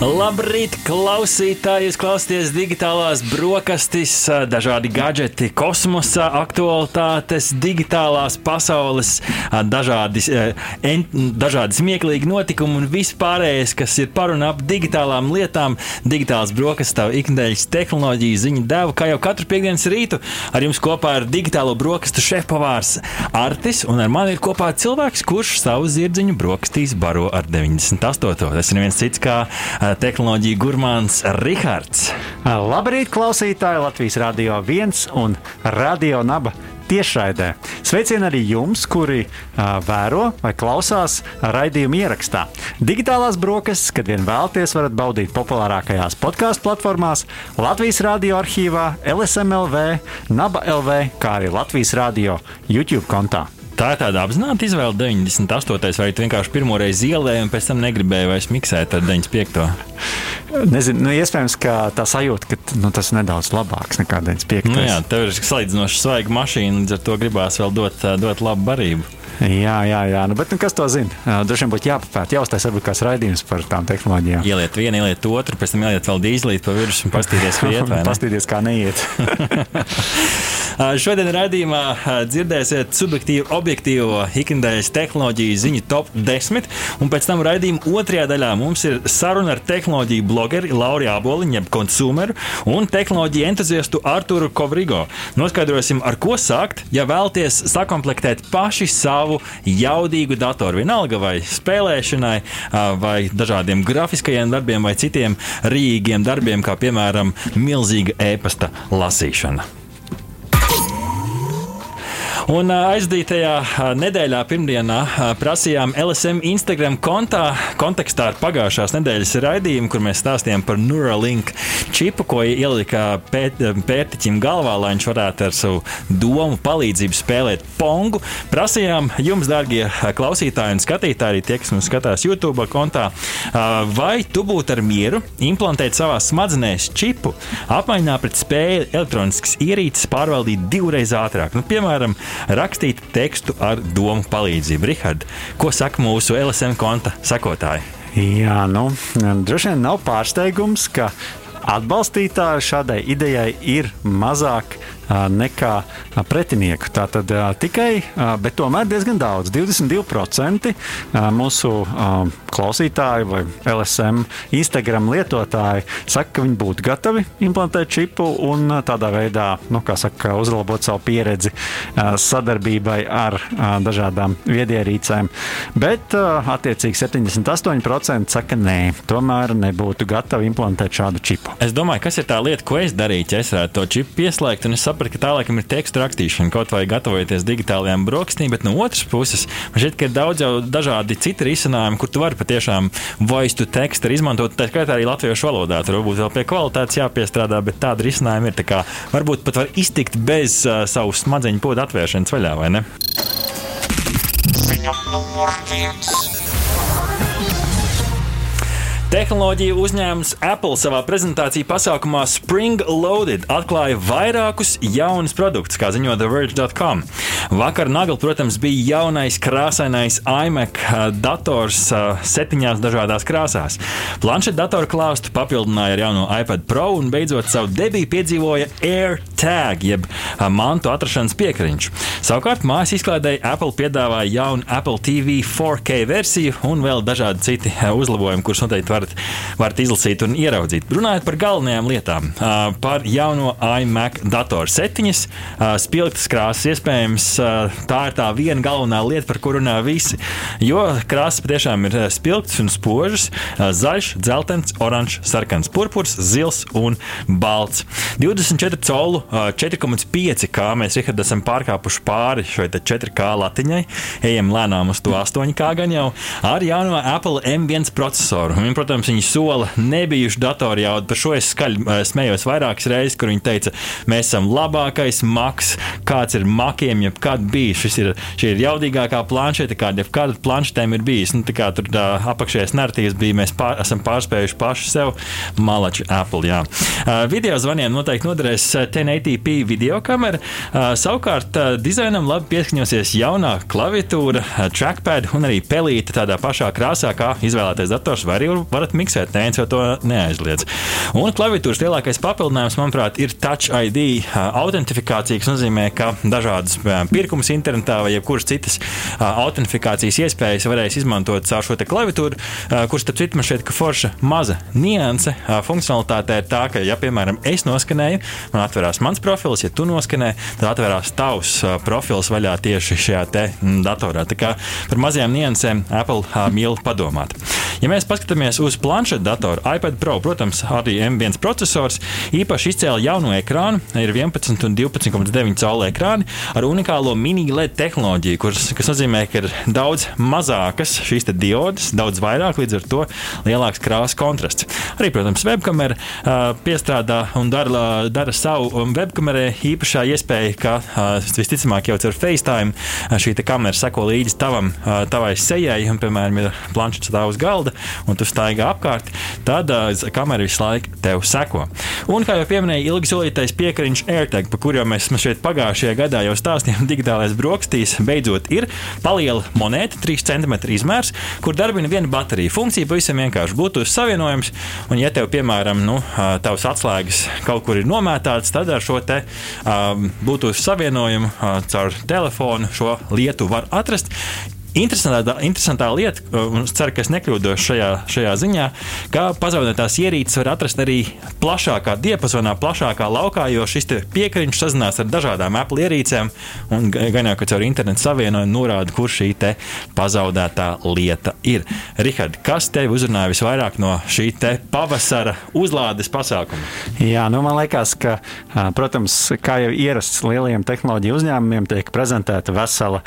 Labrīt, klausītāji! Jūs klausāties digitālās brokastis, dažādi gadgeti, kosmosa aktualitātes, digitālās pasaules, dažādi, dažādi smieklīgi notikumi un viss pārējais, kas ir par un ap digitālām lietām. Digitālās brokastis, tā ikdienas tehnoloģija ziņa deva, kā jau katru piekdienas rītu, ar jums kopā ir digitālo brokastu šefpavārs Artis, un ar mani ir kopā cilvēks, kurš savu zirdziņu brokastīs baro ar 98. Tas ir viens cits kā tehnoloģija gurmāns Rihards. Labrīt, klausītāji! Latvijas Rādio 1 un Radio Naba tiešraidē. Sveicien arī jums, kuri uh, vēro vai klausās raidījuma ierakstā. Digitālās brokastis, kad vien vēlaties, varat baudīt populārākajās podkāstu platformās, Latvijas Rādio arhīvā, LSMLV, Naba LV, kā arī Latvijas Rādio YouTube kontā. Tā ir tāda apzināta izvēle 98. vai vienkārši pirmo reizi ielēji un pēc tam negribēji vairs miksēt ar 95. Nezinu, nu, iespējams, ka tā sajūta, ka nu, tas ir nedaudz labāks nekā 95. Nu, jā, tev ir salīdzinoši svaiga mašīna, līdz ar to gribās vēl dot, dot labu barību. Jā, jā, jā. Nu, bet nu, kas to zina? Droši vien būtu jāpapēta. Jāuztais varbūt kāds raidījums par tām tehnoloģijām. Ieliet vienu, ieliet otru, pēc tam ieliet vēl dīzlīt pa virsmu un pastīties, kā iet. pastīties, kā neiet. Šodien raidījumā dzirdēsiet subjektīvu, objektīvo ikdienas tehnoloģiju ziņu top 10. Un pēc tam raidījuma otrajā daļā mums ir saruna ar tehnoloģiju blogeri Lauru Aboliņu, jeb konsumeru un tehnoloģiju entuziastu Arturu Kovrigo. Noskaidrosim, ar ko sākt, ja vēlaties sakomplektēt paši savu jaudīgu datoru. Vienalga vai spēlēšanai, vai dažādiem grafiskajiem darbiem, vai citiem rīgiem darbiem, kā piemēram milzīga e-pasta lasīšana. Un aizdītajā nedēļā, pirmdienā, prasījām LSM Instagram kontā kontekstā ar pagājušās nedēļas raidījumu, kur mēs stāstījām par Neuralink čipu, ko ielika pēt, pērtiķim galvā, lai viņš varētu ar savu domu palīdzību spēlēt pongu. Prasījām jums, dārgie klausītāji un skatītāji, arī tie, kas mums skatās YouTube kontā, vai tu būtu ar mieru implantēt savā smadzenēs čipu, apmaiņā pret spēju elektroniskas ierīces pārvaldīt divreiz ātrāk. Nu, piemēram, rakstīt tekstu ar domu palīdzību. Rihard, ko saka mūsu LSM konta sekotāji? Jā, nu, droši vien nav pārsteigums, ka atbalstītāji šādai idejai ir mazāk nekā pretinieku. Tā tad tikai, bet tomēr diezgan daudz. 22% mūsu klausītāji vai LSM Instagram lietotāji saka, ka viņi būtu gatavi implantēt čipu un tādā veidā, nu, kā saka, uzlabot savu pieredzi sadarbībai ar dažādām viedierīcēm. Bet attiecīgi 78% saka, nē, tomēr nebūtu gatavi implantēt šādu čipu. Es domāju, kas ir tā lieta, ko es darītu, ja es varētu to čipu pieslēgt un es saprotu, sapratu, ka tā laikam ir tekstu rakstīšana, kaut vai gatavoties digitālajām brokastīm, bet no otras puses, man šķiet, ka ir daudz jau dažādi citi risinājumi, kur tu vari patiešām voice to text izmantot, tā skaitā arī latviešu valodā. Tur varbūt vēl pie kvalitātes jāpiestrādā, bet tāda risinājuma ir. Tā kā, varbūt pat var iztikt bez uh, savu smadzeņu podu atvēršanas vaļā, vai ne? Ziņa numur viens. Tehnoloģiju uzņēmums Apple savā prezentāciju pasākumā Spring Loaded atklāja vairākus jaunus produktus, kā ziņo TheVerge.com. Vakar Nagla, protams, bija jaunais krāsainais iMac dators septiņās dažādās krāsās. Planšetdatoru klāstu papildināja ar jauno iPad Pro un beidzot savu debiju piedzīvoja AirTag, jeb mantu atrašanas piekriņš. Savukārt mājas izklādēji Apple piedāvāja jaunu Apple TV 4K versiju un vēl dažādi citi uzlabojumi, kurus noteikti varat, varat izlasīt un ieraudzīt. Runājot par galvenajām lietām, par jauno iMac datoru setiņas, spilgtas krāsas iespējams tā ir tā viena galvenā lieta, par kuru runā visi. Jo krāsas patiešām ir spilgtas un spožas - zaļš, dzeltens, oranžs, sarkans, purpurs, zils un balts. 24 colu, 4,5 kā mēs Richard, esam pārkāpuši pāri šai 4K latiņai, ejam lēnām uz to 8K gan jau ar jauno Apple M1 procesoru. Un, protams, protams, viņi sola nebijušu datoru jaudu. Par šo es skaļi uh, smējos vairākas reizes, kur viņi teica, mēs esam labākais maks, kāds ir makiem, jebkad bijis. Šis ir, šī ir jaudīgākā planšete, kāda jebkad planšetēm ir bijis. Nu, kā tur tā apakšējais narratīvs bija, mēs pār, esam pārspējuši paši sev malači Apple. Jā. Uh, video zvaniem noteikti noderēs 1080p video kamera. Uh, savukārt uh, dizainam labi pieskaņosies jaunā klaviatūra, trackpad un arī pelīte tādā pašā krāsā, kā izvēlētais dators, vai arī varat miksēt, neviens jau to neaizliedz. Un klaviatūras lielākais papildinājums, manuprāt, ir Touch ID autentifikācija, kas nozīmē, ka dažādas pirkumus internetā vai jebkuras citas autentifikācijas iespējas varēs izmantot caur šo klaviatūru, kurš, starp citu, man šķiet, ka forša maza nianse funkcionalitāte ir tā, ka, ja, piemēram, es noskanēju, man atverās mans profils, ja tu noskanē, tad atverās tavs profils vaļā tieši šajā te datorā. Tā kā par mazajām niansēm Apple mīl padomāt. Ja mēs paskatāmies uz planšetu datoru, iPad Pro, protams, arī M1 processors īpaši izcēla jauno ekrānu, ir 11 un 12,9 caurule ekrāni ar unikālo mini LED tehnoloģiju, kuras, kas nozīmē, ka ir daudz mazākas šīs diodes, daudz vairāk, līdz ar to lielāks krāsas kontrasts. Arī, protams, webkamera uh, piestrādā un dara, dara savu webkamerai īpašā iespēja, ka uh, visticamāk jau ar FaceTime šī kamera seko līdzi tavam, uh, tavai sejai, un, piemēram, ir planšets stāv uz galda, un tu staigā apkārt, tad uh, kamera visu laiku tev seko. Un, kā jau pieminēju, ilgi solītais piekariņš AirTag, par kuru mēs šeit pagājušajā gadā jau stāstījām, digitālais brokastīs beidzot ir paliela monēta, 3 cm izmērs, kur darbina viena baterija. Funkcija pavisam vienkārši būtu savienojums, un, ja tev, piemēram, nu, tavs atslēgas kaut kur ir nomētāts, tad ar šo te um, būtu savienojumu uh, caur telefonu šo lietu var atrast. Interesantā, interesantā lieta, un es ceru, ka es nekļūdos šajā, šajā ziņā, ka pazaudētās ierīces var atrast arī plašākā diapazonā, plašākā laukā, jo šis piekariņš sazinās ar dažādām Apple ierīcēm, un gan jau, ka caur internetu savienojumu norāda, kur šī pazaudētā lieta ir. Rihard, kas tev uzrunāja visvairāk no šī pavasara uzlādes pasākuma? Jā, nu man liekas, ka, protams, kā jau ierasts lielajiem tehnoloģiju uzņēmumiem, tiek prezentēta vesela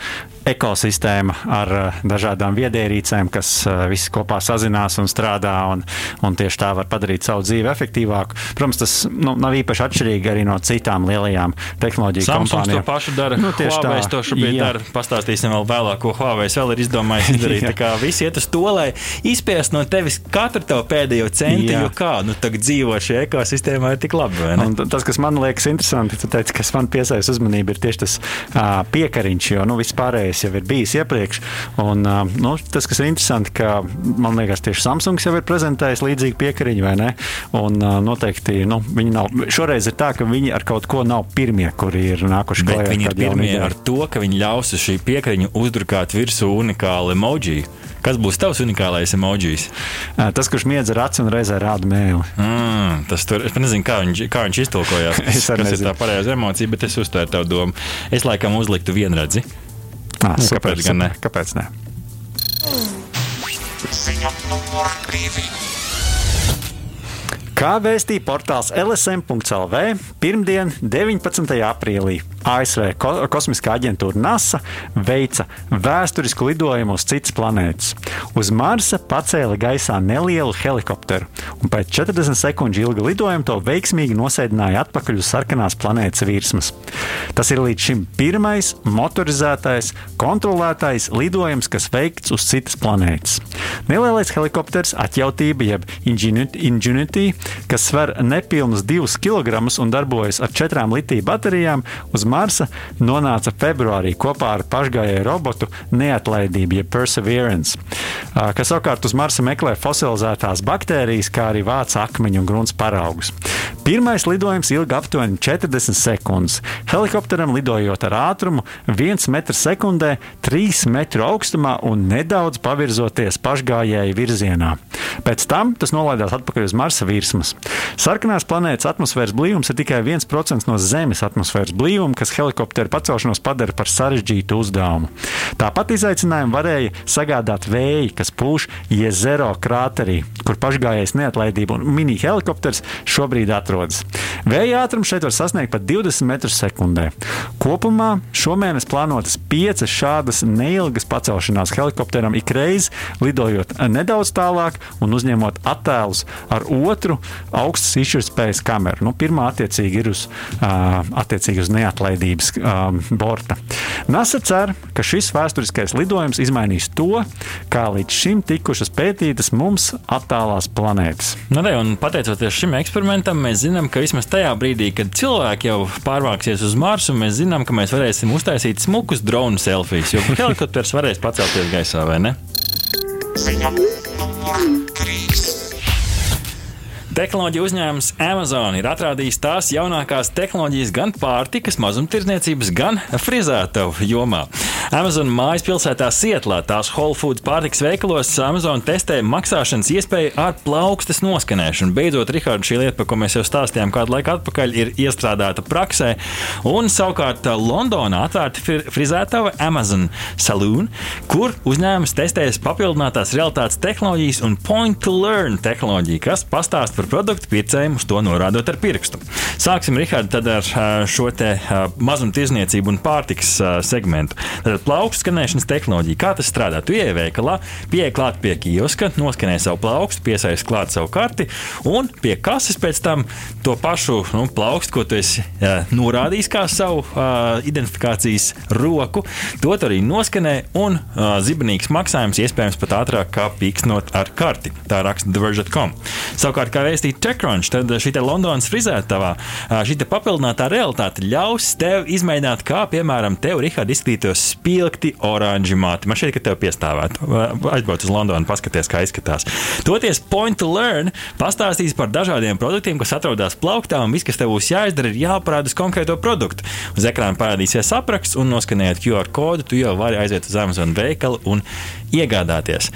ekosistēma ar eh, dažādām viedierīcēm, kas eh, visi kopā sazinās un strādā, un, un tieši tā var padarīt savu dzīvi efektīvāku. Protams, tas nu, nav īpaši atšķirīgi arī no citām lielajām tehnoloģiju Samsungs kompānijām. to pašu dara. Nu, Huawei to šobrīd jā. dara. Pastāstīsim vēl vēlāk, ko Huawei vēl ir izdomājis izdarīt. Tā kā visi iet uz to, lai izspiest no tevis katru tavu pēdējo centu, Jā. jo kā nu, tagad dzīvot šajā ekosistēmā ir tik labi. vai ne? Un tas, kas man liekas interesanti, tu teici, kas man piesaista uzmanību, ir tieši tas uh, piekariņš, jo nu, viss pārējais jau ir bijis iepriekš. Un, nu, tas, kas ir interesanti, ka man liekas, tieši Samsungs jau ir prezentējis līdzīgu piekariņu, vai ne? Un noteikti nu, viņi nav. Šoreiz ir tā, ka viņi ar kaut ko nav pirmie, kuri ir nākuši klajā viņi ir pirmie ideju. ar to, ka viņi ļaus šī piekariņa uzdrukāt virsū unikālu emoji. Kas būs tavs unikālais emojis? Uh, Tas, kurš miedz ar aci un reizē rāda mēli. Mm, tas tur, es nezinu, kā viņš, kā viņš iztulkojās. Es arī kas ir nezinu. tā pareizā emocija, bet es uztvēru tavu domu. Es laikam uzliktu vienredzi. Ah, Nu, super, kāpēc gan ne? super. Kāpēc ne? Ziņa numur divi. Kā vēstīja portāls LSM.CLV, pirmdien, 19. aprīlī, ASV ko kosmiskā aģentūra NASA veica vēsturisku lidojumu uz citas planētas. Uz Marsa pacēla gaisā nelielu helikopteru, un pēc 40 sekundžu ilga lidojuma to veiksmīgi nosēdināja atpakaļ uz sarkanās planētas virsmas. Tas ir līdz šim pirmais motorizētais, kontrolētais lidojums, kas veikts uz citas planētas. Nelielais helikopters, atjautība, jeb Ingenuity, kas sver nepilnus 2 kg un darbojas ar 4 litiju baterijām, uz Marsa nonāca februārī kopā ar pašgājēju robotu neatlaidību, jeb Perseverance, kas savukārt uz Marsa meklē fosilizētās baktērijas, kā arī vāca akmeņu un grunts paraugus. Pirmais lidojums ilga aptuveni 40 sekundes. Helikopteram lidojot ar ātrumu 1 m2, 3 metru augstumā un nedaudz pavirzoties pašgājēju virzienā. Pēc tam tas nolaidās atpakaļ uz Marsa virsmas. Sarkanās planētas atmosfēras blīvums ir tikai 1% no Zemes atmosfēras blīvuma, kas helikopteru pacelšanos padara par sarežģītu uzdevumu. Tāpat izaicinājumu varēja sagādāt vēji, kas pūš Jezero krāterī, kur pašgājējs neatlaidība un mini helikopters šobrīd atrodas. Atrodas. Vēja ātrums šeit var sasniegt pat 20 metrus sekundē. Kopumā šomēnes plānotas piecas šādas neilgas pacelšanās helikopteram ik reizi, lidojot nedaudz tālāk un uzņemot attēlus ar otru augstas izšķirtspējas kameru. Nu, pirmā attiecīgi ir uz, uh, attiecīgi uz neatlaidības um, borta. NASA cer, ka šis vēsturiskais lidojums izmainīs to, kā līdz šim tikušas pētītas mums attālās planētas. Nu, un pateicoties šim eksperimentam, mēs zinām, ka vismaz tajā brīdī, kad cilvēki jau pārvāksies uz Marsu, mēs zinām, ka mēs varēsim uztaisīt smukus dronu selfijas, jo helikopters varēs pacelties gaisā, vai ne? Ziņa numur trīs. Tehnoloģija uzņēmums Amazon ir atrādījis tās jaunākās tehnoloģijas gan pārtikas, mazumtirdzniecības, gan frizētavu jomā. Amazon mājas pilsētā Sietlā tās Whole Foods pārtikas veikalos Amazon testē maksāšanas iespēju ar plaukstas noskanēšanu. Beidzot, Rihards, šī lieta, par ko mēs jau stāstījām kādu laiku atpakaļ, ir iestrādāta praksē. Un savukārt Londonā atvērta fri- frizētava Amazon Saloon, kur uzņēmums testēs papildinātās realitātes tehnoloģijas un point to learn tehnoloģiju, kas pastāsta par produktu pircējiem uz to norādot ar pirkstu. Sāksim, Rihard, ar šo te mazumtirdzniecību un pārtiks segmentu. Tad plaukstu skanēšanas tehnoloģija, kā tas strādā? Tu ieej veikalā, pieeja klāt pie kioska, noskanē savu plaukstu, piesaist klāt savu karti un pie kases pēc tam to pašu nu, plaukstu, ko tu esi norādījis kā savu identifikācijas roku, to arī noskanē un zibenīgs maksājums iespējams pat ātrāk kā pīksnot ar karti. Tā raksta TheVerge.com. Savukārt, kā vēstīja TechCrunch, tad šī te Londonas frizētavā, šī papildinātā realitāte ļaus tev izmēģināt, kā piemēram tev, Rihard, izskatītos spilgti oranži mati. Man šķiet, ka tev piestāvētu. Aizbrauc uz Londonu, paskaties, kā izskatās. Toties Point to Learn pastāstīs par dažādiem produktiem, kas atrodas plauktā, un viss, kas tev būs jāizdara, ir jāparāda uz konkrēto produktu. Uz ekrāna parādīsies apraksts, un noskanējot QR kodu, tu jau vari aiziet uz Amazon veikalu un iegādāties.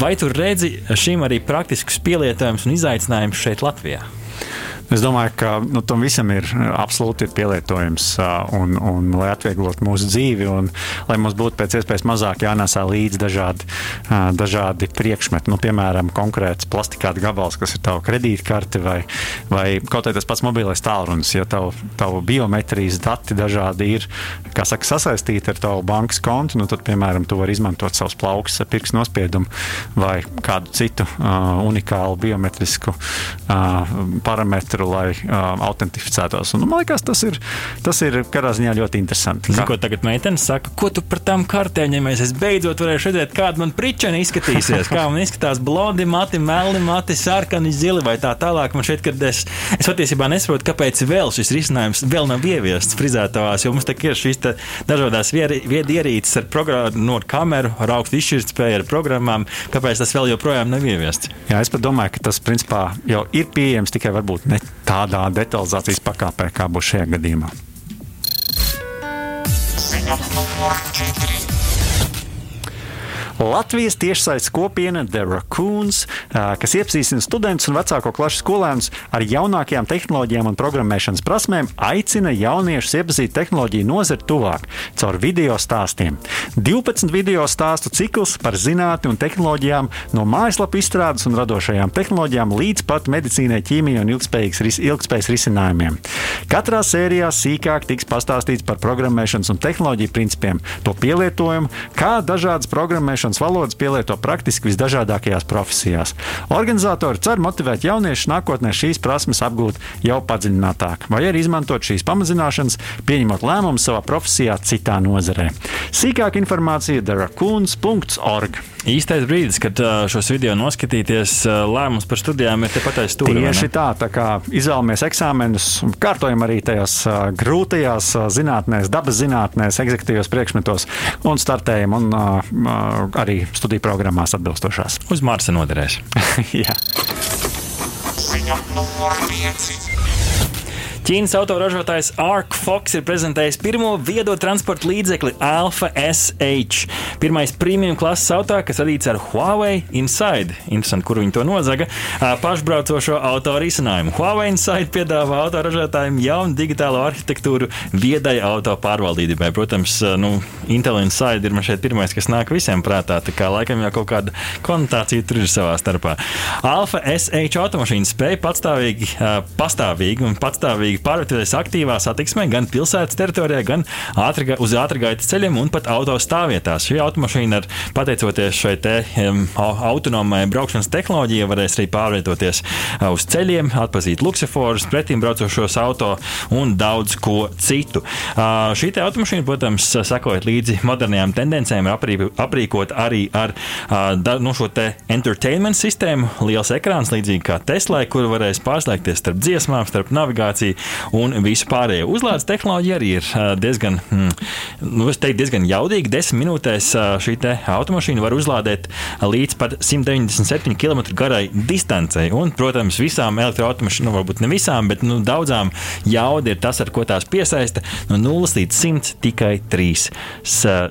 Vai tu redzi šim arī praktiskus pielietojumus un izaicinājumus šeit Latvijā? Es domāju, ka nu, tam visam ir absolūti ir pielietojams, ā, un, un, lai atvieglotu mūsu dzīvi, un lai mums būtu pēc iespējas mazāk jānesā līdzi dažādi, dažādi priekšmeti. Nu, piemēram, konkrēts plastikāta gabals, kas ir tava kredītkarte, vai, vai kaut arī tas pats mobilais tālrunis. Ja tavu, tavu biometrijas dati dažādi ir saka, sasaistīti ar tavu bankas kontu, nu, tad, piemēram, tu vari izmantot savus plaukus, pirkstu nospiedumu vai kādu citu uh, unikālu biometrisku uh, parametru, lai uh, autentificētos. Un, nu, man liekas, tas ir, tas ir katrā ziņā ļoti interesanti. Zinu, ko tagad meitene saka, ko tu par tām kartēm? Es beidzot varēšu redzēt, kāda man pričena izskatīsies. Kā man izskatās blondi, mati, melni, mati, sarkani, zili vai tā tālāk. Man šķiet, ka es, es patiesībā nesaprotu, kāpēc vēl šis risinājums vēl nav ieviests frizētavās, jo mums tā ir šīs dažādas viedierīces ar programmu, no kameru, ar augstu izšķirtspēju, ar programmām. Kāpēc tas vēl joprojām nav ieviests? Jā, es pat domāju, ka tas principā jau ir pieejams tikai varbūt ne tādā detalizācijas pakāpē, kā būs šajā gadījumā. Ziņa. Latvijas tiešsaistes kopiena The Raccoons, kas iepazīstina studentus un vecāko klašu skolēnus ar jaunākajām tehnoloģijām un programmēšanas prasmēm, aicina jauniešus iepazīt tehnoloģiju nozari tuvāk caur video stāstiem. 12 video stāstu cikls par zinātni un tehnoloģijām, no mājaslapu izstrādes un radošajām tehnoloģijām līdz pat medicīnai, ķīmijai un ilgspējīgas ilgspējas risinājumiem. Katrā sērijā sīkāk tiks pastāstīts par programmēšanas un tehnoloģiju principiem, to pielietojumu, kā dažādas programmēšanas valodas pielieto praktiski visdažādākajās profesijās. Organizatori cer motivēt jauniešus nākotnē šīs prasmes apgūt jau padziļinātāk, vai arī izmantot šīs pamazināšanas, pieņemot lēmumus savā profesijā citā nozarē. Sīkāk informācija darakuns.org. Īstais brīdis, kad šos video noskatīties, lēmums par studijām ir tepat aiz stūra. Tieši tā, tā kā izvēlamies eksāmenus, kārtojam arī tajās grūtajās zinātnēs, dabas zinātnēs, exekutīvos priekšmetos un startējam un ā, arī studiju programmās atbilstošās. Uz Marsa noderēs. Jā. Ziņa numur pieci. Ķīnas autoražotājs Arc Fox ir prezentējis pirmo viedo transporta līdzekli Alpha SH. Pirmais premium klases auto, kas radīts ar Huawei Inside. Interesanti, kur viņi to nozaga. Pašbraucošo auto risinājumu. Huawei Inside piedāvā autoražotājiem jaunu digitālo arhitektūru viedai auto pārvaldībai. Protams, nu, Intel Inside ir man šeit pirmais, kas nāk visiem prātā. Tā kā laikam jau kaut kāda konotācija tur ir savā starpā. Alfa SH automašīna spēja patstāvīgi, ā, pastāvīgi un patstāvīgi pārvietoties aktīvā satiksmē gan pilsētas teritorijā, gan ātrga, uz ātrgaitas ceļiem un pat auto stāvvietās. Šī automašīna, ar, pateicoties šai te, um, autonomai braukšanas tehnoloģijai, varēs arī pārvietoties uz ceļiem, atpazīt luksusforus, pretim braucošos auto un daudz ko citu. Ā, Šī automašīna, protams, sekojot līdzi modernajām tendencēm, ir aprī, aprīkot arī ar ā, da, nu, šo te entertainment sistēmu, liels ekrāns, līdzīgi kā Tesla, kur varēs pārslēgties starp dziesmām, starp navigāciju un visu pārējo. Uzlādes tehnoloģija arī ir diezgan, mm, nu, teiktu, diezgan jaudīga. Desmit minūtēs šī automašīna var uzlādēt līdz pat 197 km garai distancei. Un, protams, visām elektroautomašīnām, nu, varbūt ne visām, bet nu, daudzām jauda ir tas, ar ko tās piesaista no 0 līdz 100 tikai 3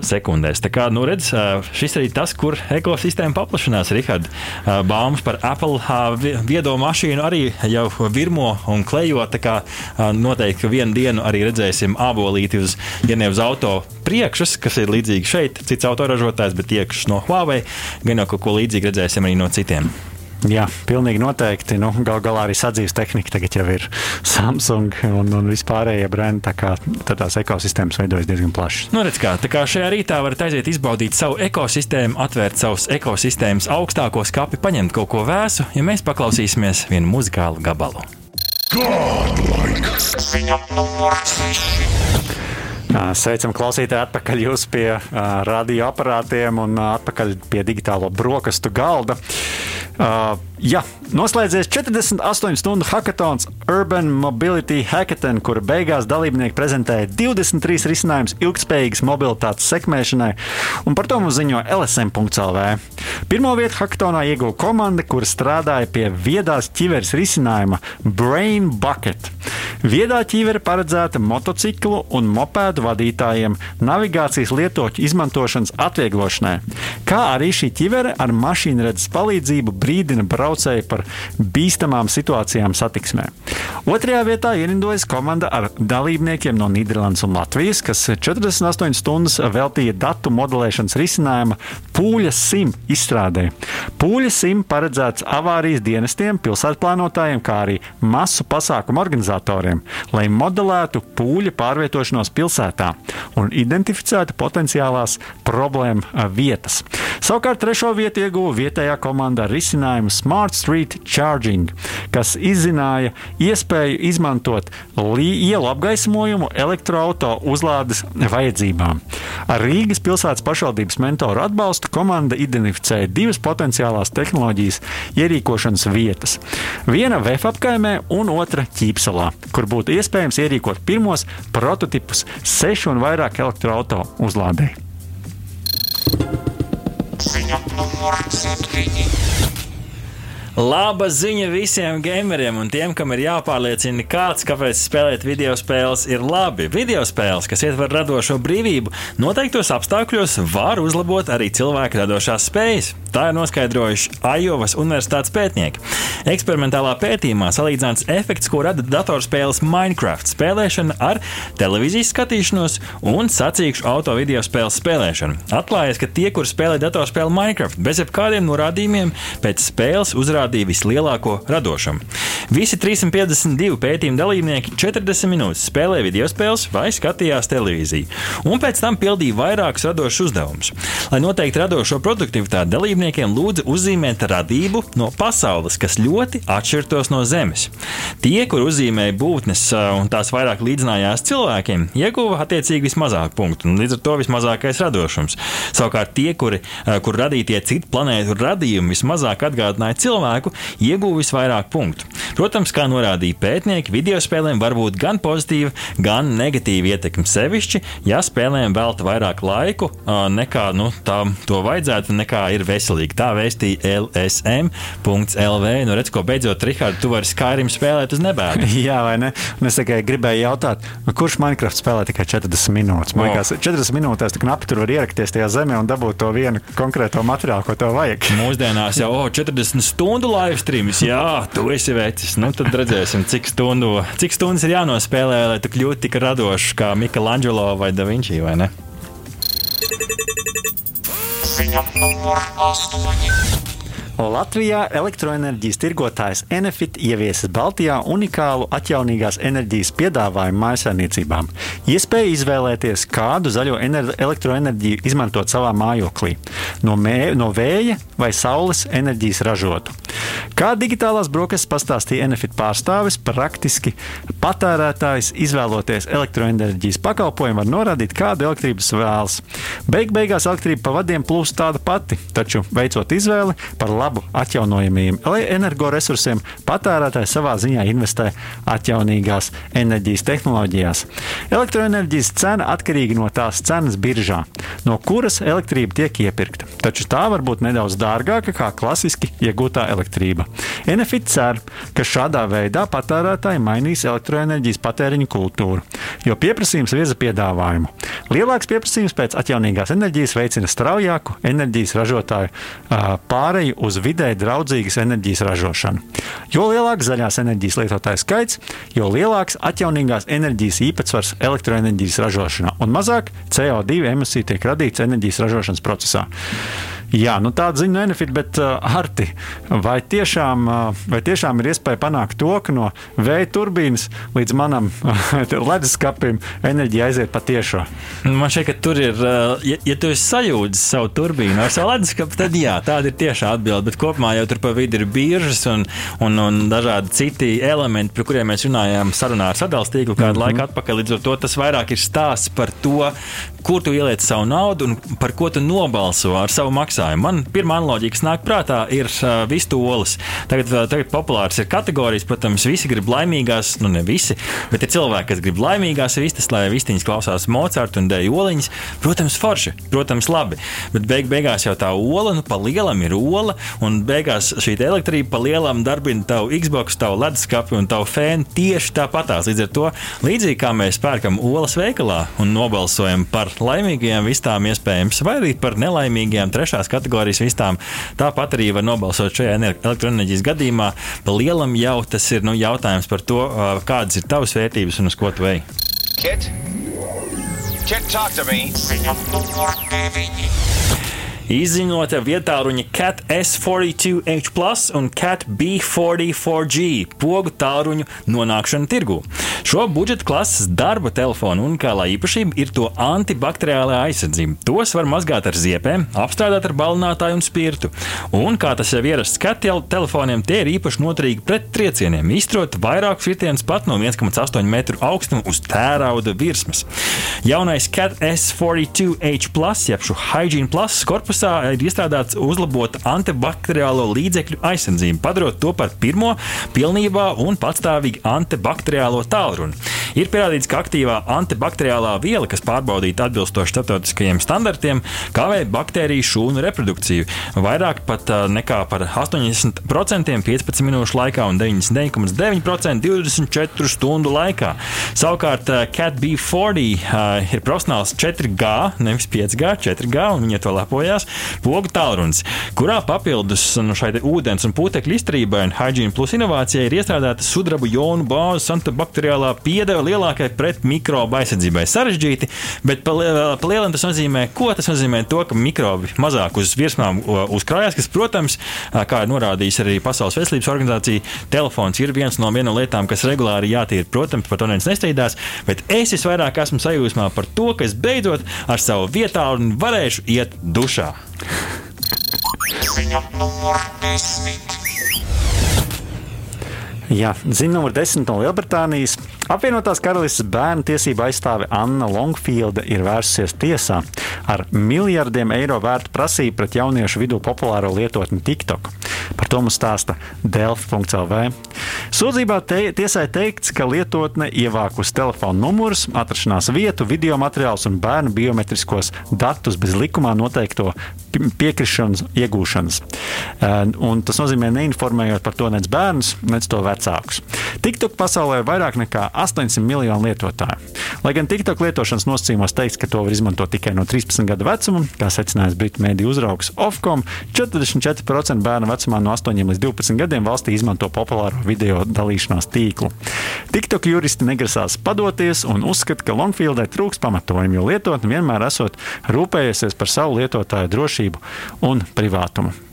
sekundēs. Tā kā, nu, redz, šis arī tas, kur ekosistēma paplašinās. Rihard, baumas par Apple viedo mašīnu arī jau virmo un klejo. Tā kā noteikti vienu dienu arī redzēsim abolīti uz, ja ne uz auto priekšas, kas ir līdzīgi šeit, cits autoražotājs, bet iekšas no Huawei, gan jau kaut ko līdzīgu redzēsim arī no citiem. Jā, pilnīgi noteikti. Nu, Galu galā arī sadzīves tehnika tagad jau ir Samsung un, un vispārējie brendi. Tā kā tad tās ekosistēmas veidojas diezgan plašas. Nu, redz, kā, tā kā šajā rītā varat aiziet izbaudīt savu ekosistēmu, atvērt savus ekosistēmas augstāko skapi, paņemt kaut ko vēsu, ja mēs paklausīsimies vienu muzikālu gabalu. Ziņa numur 6. Ā, Sveicam, klausītāji, atpakaļ jūs pie uh, radioaparātiem un ā, atpakaļ pie digitālo brokastu galda. Uh, jā, noslēdzies 48 stundu hackathons Urban Mobility Hackathon, kura beigās dalībnieki prezentēja 23 risinājumus ilgspējīgas mobilitātes sekmēšanai, un par to mums ziņo LSM.CLV. Pirmo vietu hackathonā ieguva komanda, kur strādāja pie viedās ķiveres risinājuma Brain Bucket. Viedā ķīvere paredzēta motociklu un mopēdu vadītājiem navigācijas lietoču izmantošanas atvieglošanai, kā arī šī ķivere ar mašīnredzes palīdzību brīdina braucēju par bīstamām situācijām satiksmē. Otrajā vietā ierindojas komanda ar dalībniekiem no Nīderlandes un Latvijas, kas 48 stundas veltīja datu modelēšanas risinājuma pūļa sim izstrādē. Pūļa sim paredzēts avārijas dienestiem, pilsētplānotājiem, kā arī masu pasākumu organizatoriem, lai modelētu pūļa pārvietošanos pilsētā un identificētu potenciālās problēmu ā, vietas. Savukārt trešo vietu ieguva vietējā komanda ar risinājumu Smart Street Charging, kas izzināja iespēju izmantot ielu apgaismojumu elektroautorāta uzlādes vajadzībām. Ar Rīgas pilsētas pašvaldības mentoru atbalstu komanda identificēja divas potenciālās tehnoloģijas ierīkošanas vietas. Viena VF apkaimē un otra Ķīpselā, kur būtu iespējams ierīkot pirmos prototipus sešu un vairāk elektroautorāta uzlādē. Ziņa numur 7. Laba ziņa visiem gameriem un tiem, kam ir jāpārliecina, kāds, kāpēc spēlēt video spēles ir labi. Video spēles, kas ietver radošo brīvību, noteiktos apstākļos var uzlabot arī cilvēku radošās spējas. Tā ir noskaidrojuši Ajovas Universitātes pētnieki. Eksperimentālā pētījumā salīdzināts efekts, ko rada datorspēles Minecraft spēlēšana ar televīzijas skatīšanos un sacīkšu auto video spēles spēlēšanu. Atklājas, ka tie, kur spēlē datorspēli Minecraft bez jebkādiem norādījumiem, pēc spēles uzrādīja vislielāko radošumu. Visi 352 pētījuma dalībnieki 40 minūtes spēlēja video spēles vai skatījās televīziju, un pēc tam pildīja vairākus radošus uzdevumus. Lai noteikti radošo produktivitāti dalībniekiem lūdza uzzīmēt radību no pasaules, kas ļoti atšķirtos no Zemes. Tie, kur uzzīmēja būtnes un tās vairāk līdzinājās cilvēkiem, ieguva attiecīgi vismazāk punktu, un līdz ar to vismazākais radošums. Savukārt tie, kuri, kur radītie citu planētu radījumi vismazāk atgādināja cilvēkus, spēku, ieguva visvairāk punktu. Protams, kā norādīja pētnieki, video spēlēm var būt gan pozitīva, gan negatīva ietekme sevišķi, ja spēlēm velta vairāk laiku nekā nu, tā, to vajadzētu, nekā ir veselīgi. Tā vēstīja LSM.CLV. Nu, redz, ko beidzot, Rihards, tu vari Skyrim spēlēt uz nebēdu. Jā, vai ne? Un es tikai gribēju jautāt, nu, kurš Minecraft spēlē tikai 40 minūtes? Man liekas, 40 minūtēs tik knapi tur var ierakties tajā zemē un dabūt to vienu konkrēto materiālu, ko tev vajag. Mūsdienās jau oh, 40 stundu live streams, jā, tu esi vecis. Nu, tad redzēsim, cik, stundu, cik stundas ir jānospēlē, lai tu kļūtu tik radošs kā Michelangelo vai Da Vinci, vai ne? Ziņa numur astoņi. Latvijā elektroenerģijas tirgotājs Enefit ieviesis Baltijā unikālu atjaunīgās enerģijas piedāvājumu mājsaimniecībām. Iespēja izvēlēties, kādu zaļo ener elektroenerģiju izmantot savā mājoklī - no, mē, no vēja vai saules enerģijas ražotu. Kā digitālās brokastis pastāstīja Enefit pārstāvis, praktiski patērētājs izvēloties elektroenerģijas pakalpojumu var norādīt, kādu elektrības vēlas. Beig beigās elektrība pa vadiem plūst tāda pati, taču veicot izvēli par labu atjaunojamiem energoresursiem, patērētājs savā ziņā investē atjaunīgās enerģijas tehnoloģijās. Elektroenerģijas cena atkarīga no tās cenas biržā, no kuras elektrība tiek iepirkta, taču tā var būt nedaudz dārgāka kā klasiski iegūtā elektrība. Enefit cer, ka šādā veidā patērētāji mainīs elektroenerģijas patēriņa kultūru, jo pieprasījums virza piedāvājumu. Lielāks pieprasījums pēc atjaunīgās enerģijas veicina straujāku enerģijas ražotāju ā, pāreju uz vidē draudzīgas enerģijas ražošanu. Jo lielāks zaļās enerģijas lietotāju skaits, jo lielāks atjaunīgās enerģijas īpatsvars elektroenerģijas ražošanā un mazāk CO2 emisiju tiek radīts enerģijas ražošanas procesā. Jā, nu tāda ziņa no Enefit, bet uh, Arti, vai tiešām, uh, vai tiešām ir iespēja panākt to, ka no vēja turbīnas līdz manam uh, leduskapim enerģija aiziet patiešo? Man šķiet, ka tur ir, uh, ja, ja tu esi sajūdzis savu turbīnu ar savu leduskapu, tad jā, tāda ir tiešā atbilde. Bet kopumā jau tur pa vidu ir biržas un, un, un dažādi citi elementi, par kuriem mēs runājām sarunā ar sadalījuma tīklu kādu mm -hmm. laiku atpakaļ. Līdz ar to tas vairāk ir stāsts par to, kur tu ieliec savu naudu un par ko tu nobalso ar savu maksājumu. Man pirmā analoģija, kas nāk prātā, ir uh, vistu olas. Tagad, uh, tagad populārs ir kategorijas, protams, visi grib laimīgās, nu ne visi, bet ir cilvēki, kas grib laimīgās vistas, lai vistiņas klausās Mocartu un dēļ oliņas. Protams, forši, protams, labi. Bet beig, beigās jau tā ola, nu, pa lielam ir ola, un beigās šī elektrība pa lielam darbina tavu Xbox, tavu leduskapi un tavu fēnu tieši tāpatās. Līdz ar to, līdzīgi kā mēs pērkam olas veikalā un nobalsojam par laimīgajām vistām, iespējams, vai arī par nelaimīgajām trešās kategorijas vistām, tāpat arī var nobalsot šajā ener- elektroenerģijas gadījumā. Pa lielam jau tas ir nu, jautājums par to, kādas ir tavas vērtības un uz ko tu ej. Kit? Kit, talk to me. Deviņi. Izziņota vietāluņa CAT S42H plus un CAT B44G pogu tālruņu nonākšana tirgū. Šo budžeta klases darba telefonu unikālā īpašība ir to antibakteriālā aizsardzība. Tos var mazgāt ar ziepēm, apstrādāt ar balinātāju un spirtu. Un, kā tas jau ierasts CAT tel- telefoniem, tie ir īpaši noturīgi pret triecieniem, izstrot vairākus sitienus pat no 1,8 metru augstuma uz tērauda virsmas. Jaunais CAT S42H plus, jeb šo Hygiene Plus korpusā ir iestrādāts uzlabot antibakteriālo līdzekļu aizsardzību, padarot to par pirmo pilnībā un patstāvīgi antibakteriālo tālruni. Ir pierādīts, ka aktīvā antibakteriālā viela, kas pārbaudīta atbilstoši starptautiskajiem standartiem, kavē baktēriju šūnu reprodukciju vairāk pat nekā par 80% 15 minūšu laikā un 99,9% 24 stundu laikā. Savukārt ā, Cat B40 ā, ir profesionāls 4G, nevis 5G, 4G, un viņa to lepojas, pogu tālrunis, kurā papildus nu, šai ūdens un putekļu izturībai un Hygiene Plus inovācijai ir iestrādāta sudraba jonu bāzes antibakteriālā piedeva lielākai pret mikrobu aizsardzībai. Sarežģīti, bet pa lie- pa lielam tas nozīmē, ko tas nozīmē? To, ka mikrobi mazāk uz virsmām uzkrājas, kas, protams, kā ir norādījis arī Pasaules veselības organizācija, telefons ir viens no vienām lietām, kas regulāri jātīra. Protams, par to neviens nestrīdās, bet es visvairāk esmu sajūsmā par to, ka es beidzot ar savu vietā un varēšu iet dušā. Jā, ziņa numur 10 no Lielbritānijas. Apvienotās karalistes bērnu tiesību aizstāve Anna Longfielda ir vērsusies tiesā ar miljardiem eiro vērtu prasību pret jauniešu vidū populāro lietotni TikTok. Par to mums stāsta Delfi.CLV. Sūdzībā te, tiesai teikts, ka lietotne ievākusi telefona numurus, atrašanās vietu, video materiālus un bērnu biometriskos datus bez likumā noteikto piekrišanas iegūšanas. Un tas nozīmē neinformējot par to nec bērnus, nec to vecākus. TikTok pasaulē ir vairāk nekā 800 miljonu lietotāju. Lai gan TikTok lietošanas nosacījumos teikts, ka to var izmantot tikai no 13 gadu vecuma, kā secinājis Britu mēdīju uzraugs Ofcom, 44% bērnu vecumā no 8 līdz 12 gadiem valstī izmanto populāro video dalīšanās tīklu. TikTok juristi negrasās padoties un uzskata, ka Longfieldē trūks pamatojumu, jo lietotne vienmēr esot rūpējusies par savu lietotāju drošību un privātumu.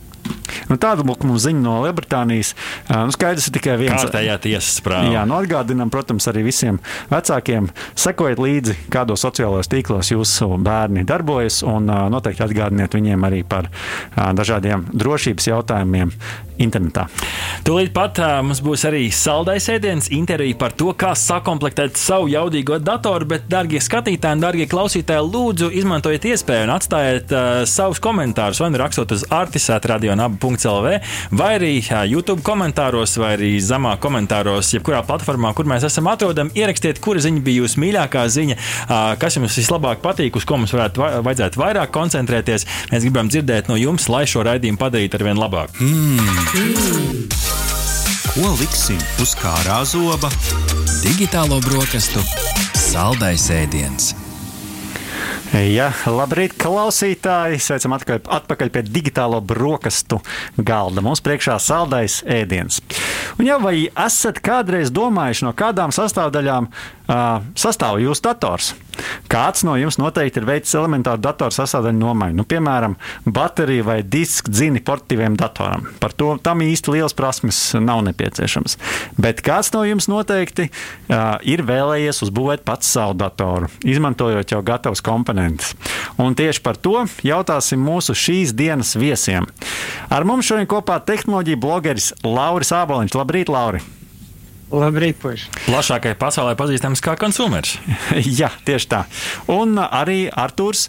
Nu, tāda mums ziņa no Lielbritānijas. Nu, skaidrs ir tikai viens. Kārtējā tiesas prāvā. Jā, nu atgādinām, protams, arī visiem vecākiem, sekojiet līdzi, kādos sociālajos tīklos jūsu bērni darbojas, un noteikti atgādiniet viņiem arī par dažādiem drošības jautājumiem internetā. Tūlīt pat uh, mums būs arī saldais ēdiens, intervija par to, kā sakomplektēt savu jaudīgo datoru. Bet, darbie skatītāji, darbie klausītāji, lūdzu, izmantojiet iespēju un atstājiet uh, savus komentārus, vai nu rakstot uz artisēta.radio.lv, vai arī uh, YouTube komentāros, vai arī zemā komentāros, jebkurā platformā, kur mēs esam atrodami. Ierakstiet, kura ziņa bija jūsu mīļākā ziņa, uh, kas jums vislabāk patīk, uz ko mums varētu va vajadzētu vairāk koncentrēties. Mēs gribam dzirdēt no jums, lai šo raidījumu padarītu ar vien labāku. Mm. Ko liksim uz kārā zoba? Digitālo brokastu saldais ēdiens. Ja, labrīt, klausītāji! Sveicam atpakaļ, atpakaļ pie digitālo brokastu galda. Mums priekšā saldais ēdiens. Un jau vai esat kādreiz domājuši, no kādām sastāvdaļām uh, sastāv jūsu dators? Kāds no jums noteikti ir veicis elementāru datoru sastāvdaļu nomaiņu, nu, piemēram, bateriju vai disku dzini portatīviem datoram. Par to tam īsti liels prasmes nav nepieciešams. Bet kāds no jums noteikti uh, ir vēlējies uzbūvēt pats savu datoru, izmantojot jau gatavus komponentus. Un tieši par to jautāsim mūsu šīs dienas viesiem. Ar mums šodien kopā tehnoloģija blogeris Lauris Āboliņš. Labrīt, Lauri! Labrīt, puiši! Plašākai pasaulē pazīstams kā konsumers. Jā, tieši tā. Un arī Arthurs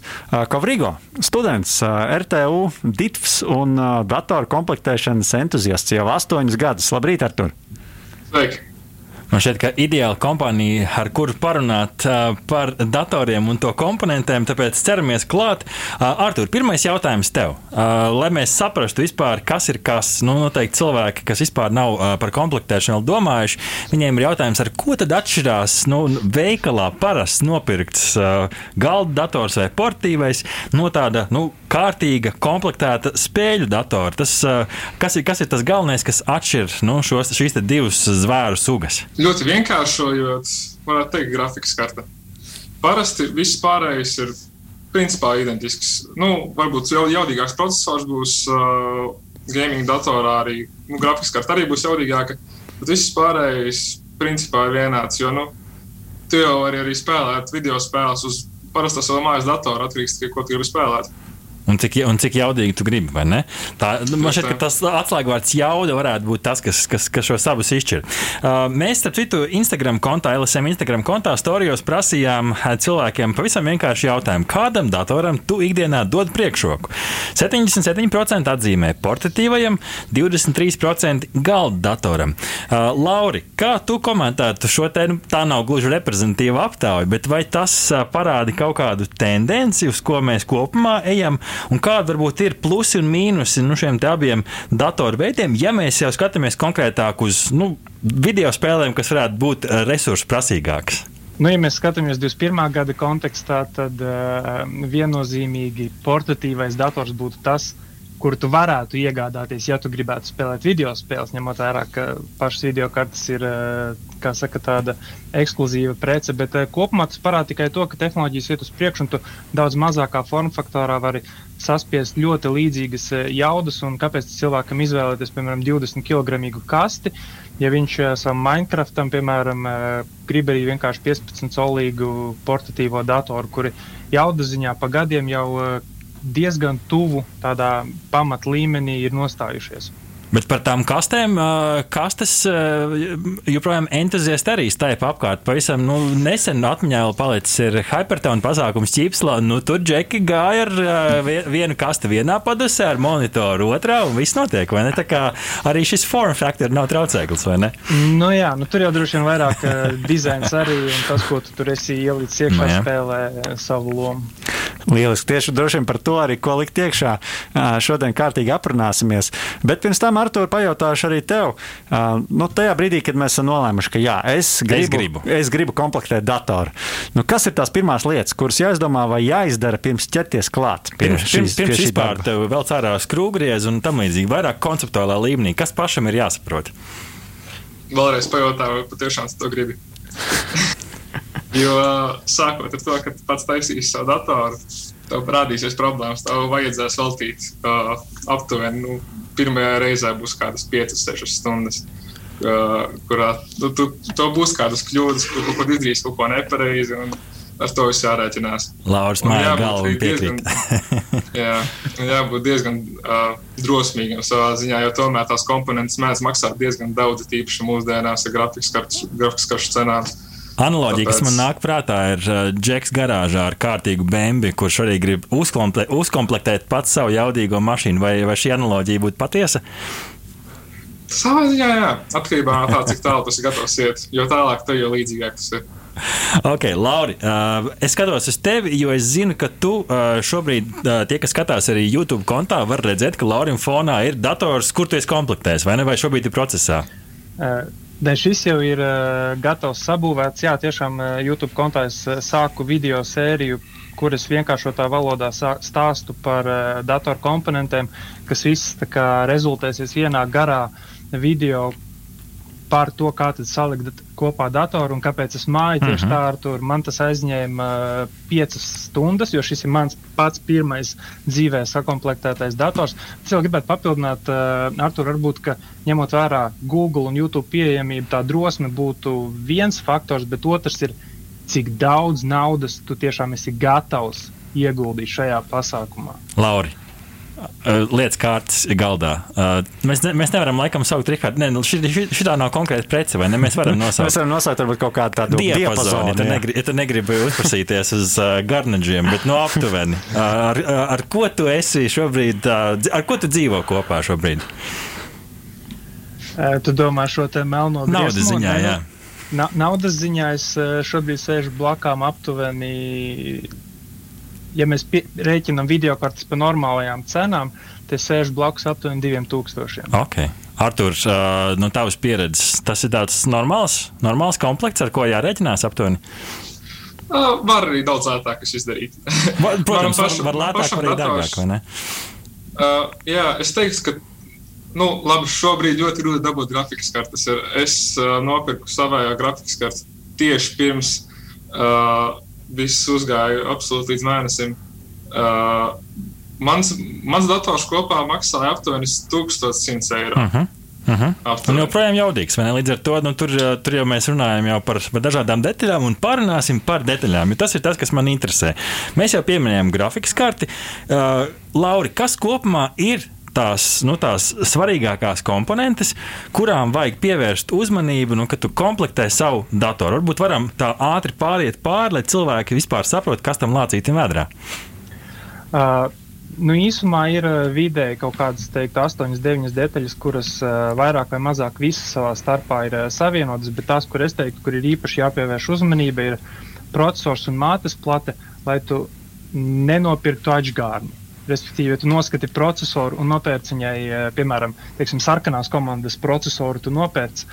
Kovrigo, students RTU, DITFs un datoru komplektēšanas entuziasts jau astoņus gadus. Labrīt, Artur! Sveiki! Man šķiet, ka ideāla kompānija, ar kuru parunāt par datoriem un to komponentiem, tāpēc ķeramies klāt. Artur, pirmais jautājums tev. Lai mēs saprastu vispār, kas ir kas, nu, noteikti cilvēki, kas vispār nav par komplektēšanu domājuši, viņiem ir jautājums, ar ko tad atšķirās nu, veikalā parasti nopirkts galda dators vai portīvais no tāda nu, kārtīga, komplektēta spēļu datora. Tas, kas, ir, kas ir tas galvenais, kas atšķir nu, šos, šīs divas zvēru sugas? Ļoti vienkāršojot, varētu teikt, grafikas karte. Parasti viss pārējais ir principā identisks. Nu, varbūt jau jaudīgāks processors būs uh, gaming datorā, arī nu, grafikas karte arī būs jaudīgāka, bet viss pārējais principā ir vienāds. Jo nu, tu jau vari arī spēlēt video spēles uz parastā savā mājas datora, atkarīgs no tā, ko tu gribi spēlēt. Un cik, un cik jaudīgi tu gribi? Tā, man šķiet, ka tas atslēgvārds jauda varētu būt tas, kas, kas, kas šos abus izšķir. Uh, mēs, starp citu, Instagram kontā, LSM Instagram kontā storijos prasījām cilvēkiem pavisam vienkārši jautājumu, kādam datoram tu ikdienā dod priekšroku? 77% atzīmē portatīvajam, 23% galda datoram. Uh, Lauri, kā tu komentētu šo te, nu, tā nav gluži reprezentatīva aptauja, bet vai tas uh, parāda kaut kādu tendenci, uz ko mēs kopumā ejam? Un kāda varbūt ir plusi un mīnusi nu, šiem abiem datoru veidiem, ja mēs jau skatāmies konkrētāk uz nu, video spēlēm, kas varētu būt eh, resursu prasīgākas. Nu, ja mēs skatāmies 21. gada kontekstā, tad uh, viennozīmīgi portatīvais dators būtu tas, uh, kuru tu varētu iegādāties, ja tu gribētu spēlēt video spēles, ņemot vērā, ka pašas video kartes ir eh, saka, tāda ekskluzīva prece. Bet eh, kopumā tas parāda tikai to, ka tehnoloģijas iet uz priekšu, un tu daudz mazākā forma faktorā vari saspiest ļoti līdzīgas eh, jaudas. Kāpēc cilvēkam izvēlēties, piemēram, 20 kg kasti? Ja viņš savam Minecraftam, piemēram, grib arī vienkārši 15 solīgu portatīvo datoru, kuri jaudas ziņā pa gadiem jau diezgan tuvu tādā pamat līmenī ir nostājušies. Bet par tām kastēm, kastes joprojām entuziasti arī staipa apkārt. Pavisam nu, nesen atmiņā vēl palicis ir Hypertona pasākums Ķīpslā. Nu, tur džeki gāja ar vienu kasti vienā padusē, ar monitoru otrā, un viss notiek, vai ne? Tā kā arī šis form factor nav traucēklis, vai ne? Nu, jā, nu, tur jau droši vien vairāk dizains arī un tas, ko tu tur esi ielicis iekšā, Nu, jā. spēlē savu lomu. Lieliski. Tieši droši vien par to arī, ko likt iekšā. Šodien kārtīgi aprunāsimies. Bet pirms tam, Artur, pajautāšu arī tev. ā, Nu, tajā brīdī, kad mēs esam nolēmuši, ka jā, es gribu, gribu. es gribu komplektēt datoru. Nu, kas ir tās pirmās lietas, kuras jāizdomā vai jāizdara pirms ķerties klāt? Pirms, pirms, šīs- pirms šī vispār tev vēl cārā skrūvgriez un tam līdzīgi, vairāk konceptuālā līmenī. Kas pašam ir jāsaprot? Vēlreiz pajautāju, vai patiešām tu to gribi. jo sākot ar to, ka pats taisīsi savu datoru, tev parādīsies problēmas. Tev vajadzēs veltīt uh, aptuveni, nu, pirmajā reizē būs kādas 5-6 stundas. Uh, kurā nu, tu, tu būs kādas kļūdas, kur kaut ko izdarīs, kaut ko nepareizi, un ar to viss jārēķinās. Lauris jābūt galvu piekrīt. Jā, jābūt diezgan uh, drosmīgam savā ziņā, jo tomēr tās komponentes mēdz maksāt diezgan daudz, tīpaši mūsdienās ar grafikas karšu cenām. Analoģija, kas man nāk prātā, ir uh, Džeks garāžā ar kārtīgu bēnbi, kurš arī grib uzkomple uzkomplektēt pats savu jaudīgo mašīnu. Vai, vai šī analoģija būtu patiesa? Savā ziņā, jā, atkarībā no tā, cik tālu tas ir gatavs iet. Jo tālāk, tev jau līdzīgāk tas ir. Ok, Lauri, uh, es skatos uz tevi, jo es zinu, ka tu uh, šobrīd, uh, tie, kas skatās arī YouTube kontā, var redzēt, ka Laurim fonā ir dators, kur tu esi komplektējis, vai ne? Vai šobrīd ir procesā? Uh, Nē, šis jau ir uh, gatavs sabūvēts. Jā, tiešām uh, YouTube kontā es uh, sāku video sēriju, kuras vienkāršotā valodā stāstu par uh, datoru komponentiem, kas viss kā rezultēsies vienā garā video par to, kā salikt kopā datoru un kāpēc es māju tieši Mhm. tā ar to. Man tas aizņēma uh, piecas stundas, jo šis ir mans pats pirmais dzīvē sakomplektētais dators. Es vēl gribētu papildināt, uh, Artur, varbūt, ka ņemot vērā Google un YouTube pieejamību, tā drosme būtu viens faktors, bet otrs ir, cik daudz naudas tu tiešām esi gatavs ieguldīt šajā pasākumā. Lauri. Lietas kārtas galdā. Mēs, ne, mēs nevaram laikam saukt Rihardu. Nē, nu, šī, šī, šitā nav konkrēta prece, vai ne? Mēs varam Mēs nosaukt. varam nosaukt varbūt kaut kādu tādu Diapazonu, ja tu, negri, ja tu negribi uzprasīties uz uh, garnaģiem, bet no aptuveni. Ar, ar, ar ko tu esi šobrīd, uh, ar ko tu dzīvo kopā šobrīd? Tu domā šo te melno Naudas briesmu, ziņā, jā. Na, naudas ziņā es šobrīd sēžu blakām aptuveni, ja mēs pie, rēķinām video kartes par normālajām cenām, tad es sēžu blakus aptuveni 2000. Ok. Artur, uh, no tavas pieredzes, tas ir tāds normāls, normāls komplekts, ar ko jārēķinās aptuveni. Uh, var arī daudz ātrāk izdarīt. Va- Protams, var, pašam- var man lētāk, pašam var arī dārgāk, vai ne? Uh, jā, es teiktu, ka nu, labi, šobrīd ļoti grūti dabūt grafikas kartes. Es uh, nopirku savējā grafikas kartes tieši pirms uh, viss uzgāja absolūti līdz mēnesim. Uh, mans, mans dators kopā maksāja aptuveni 1100 eiro. Uh -huh. Uh -huh. Un joprojām jaudīgs. vai ne? Līdz ar to nu, tur, uh, tur jau mēs runājam jau par, par dažādām detaļām un pārunāsim par detaļām. jo Tas ir tas, kas man interesē. Mēs jau pieminējām grafikas karti. Uh, Lauri, kas kopumā ir tās, nu, tās svarīgākās komponentes, kurām vajag pievērst uzmanību, nu, kad tu komplektē savu datoru? Varbūt varam tā ātri pāriet pāri, lai cilvēki vispār saprotu, kas tam lācītam vēdrā. Uh, nu, īsumā ir vidēji kaut kādas teiktu, 8, 9 detaļas, kuras vairāk vai mazāk visas savā starpā ir savienotas, bet tās, kur es teiktu, kur ir īpaši jāpievērš uzmanība, ir processors un mātes plate, lai tu nenopirktu atgādni. Respektīvi, ja tu noskati procesoru un nopērci viņai, eh, piemēram, teiksim, sarkanās komandas procesoru, tu nopērci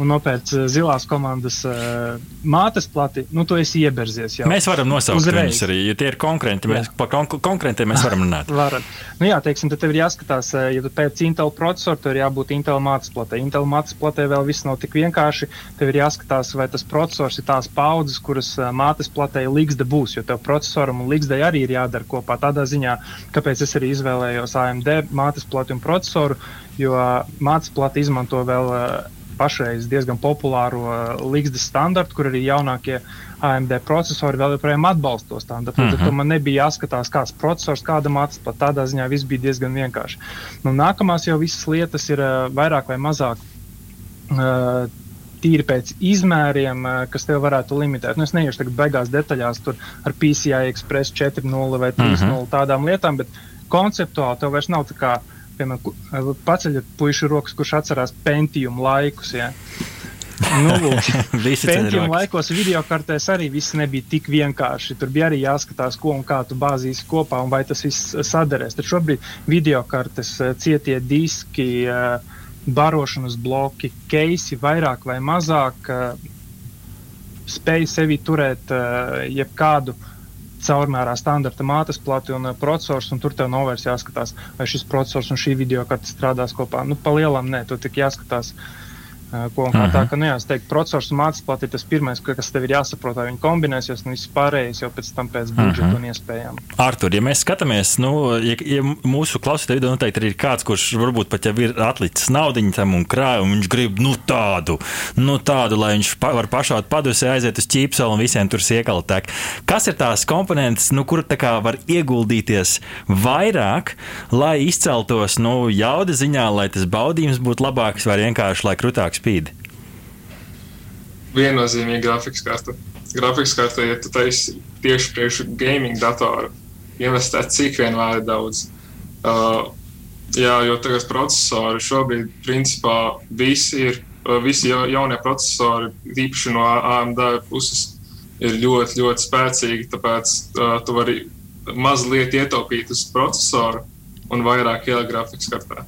un nopērci eh, zilās komandas uh, mātes plati, nu, tu esi ieberzies jau. Mēs varam nosaukt Uzreiz. viņus arī, ja tie ir konkrēti. Mēs, par kon konkrētiem mēs varam runāt. Varat. Nu, jā, teiksim, tad tev ir jāskatās, eh, ja tu pēc Intel procesora, tad ir jābūt Intel mātes platē. Intel mātes platē vēl viss nav tik vienkārši. Tev ir jāskatās, vai tas procesors ir tās paudzes, kuras mātes platē līgsta būs, jo tev procesoram un līgstai arī ir jādara kopā. Tādā ziņā, kāpēc es arī izvēlējos AMD mātes plati un procesoru, jo mātes plati izmanto vēl eh, pašreiz diezgan populāro uh, līgstas standartu, kur arī jaunākie AMD procesori vēl joprojām atbalsta to standartu. Mm -hmm. Tad man nebija jāskatās, kāds processors kādam atspēlēt. Tādā ziņā viss bija diezgan vienkārši. Nu, nākamās jau visas lietas ir uh, vairāk vai mazāk. Uh, tīri pēc izmēriem, kas tev varētu limitēt. Nu, es neiešu tagad beigās detaļās tur ar PCI Express 4.0 vai 3.0 mm -hmm. tādām lietām, bet konceptuāli tev vairs nav tā kā, piemēram, paceļat puišu rokas, kurš atcerās Pentium laikus. Ja? Nu, Pentium laikos video kartēs arī viss nebija tik vienkārši. Tur bija arī jāskatās, ko un kā tu bāzīsi kopā un vai tas viss sadarēs. Tad šobrīd video kartes cietie diski, barošanas bloki, keisi vairāk vai mazāk spēj sevi turēt jebkādu caurmērā standarta mātes plati un uh, processors, un tur tev nav vairs jāskatās, vai šis processors un šī video karte strādās kopā. Nu, pa lielam nē, tur tik jāskatās. Uh, Ko un kā tā, ka, nu, jā, es teiktu, procesors un mācība ir tas pirmais, kas tev ir jāsaprot, vai viņi kombinēsies, un viss pārējais jau pēc tam pēc budžeta uh -huh. un iespējām. Artur, ja mēs skatāmies, nu, ja, ja mūsu klausītāju vidū noteikti ir kāds, kurš varbūt pat jau ir atlicis naudiņu tam un krājumu, viņš grib, nu, tādu, nu, tādu, lai viņš pa, var pašaut padusē, aiziet uz ķīpselu un visiem tur siekali tek. Kas ir tās komponentes, nu, kur tā kā var ieguldīties vairāk, lai izceltos, nu, jauda ziņā, lai tas baudījums būtu labāks vai vienkārši, lai krutāks spīd? Viennozīmīgi grafikas karte. Grafikas karte, ja tu taisi tieši priekš gaming datoru, investēt cik vien vajag daudz. Uh, jā, jo tagad procesori šobrīd, principā, visi ir, uh, visi jaunie procesori, īpaši no AMD puses, ir ļoti, ļoti spēcīgi. Tāpēc uh, tu vari mazliet ietaupīt uz procesoru un vairāk ielikt grafikas kartē.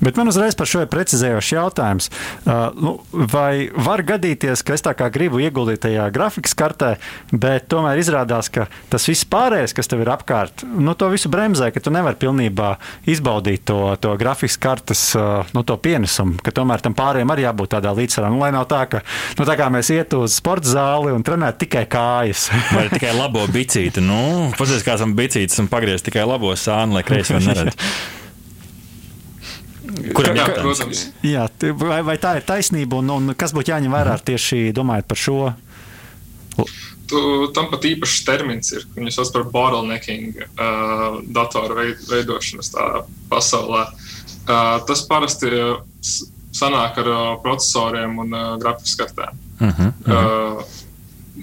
Bet man uzreiz par šo ir precizējošs jautājums. Uh, nu, vai var gadīties, ka es tā kā gribu ieguldīt tajā grafikas kartē, bet tomēr izrādās, ka tas viss pārējais, kas tev ir apkārt, nu, to visu bremzē, ka tu nevari pilnībā izbaudīt to, to grafikas kartes uh, nu, to pienesumu, ka tomēr tam pārējiem arī jābūt tādā līdzsvarā. Nu, lai nav tā, ka nu, tā mēs ietu uz sporta zāli un trenētu tikai kājas. Vai tikai labo bicīti. Nu, Paskatieties, kā esam bicītis un pagriezt tikai labo sānu, lai kreisi vēl neredz. Kuram jā, protams. Jā, vai, vai tā ir taisnība, un, un kas būtu jāņem vērā tieši domājot par šo? Tu, tam pat īpašs termins ir, ko viņi sauc par bottlenecking uh, datoru veid, veidošanas pasaulē. Uh, tas parasti sanāk ar uh, procesoriem un uh, grafikas kartēm. Uh -huh, uh -huh. Uh,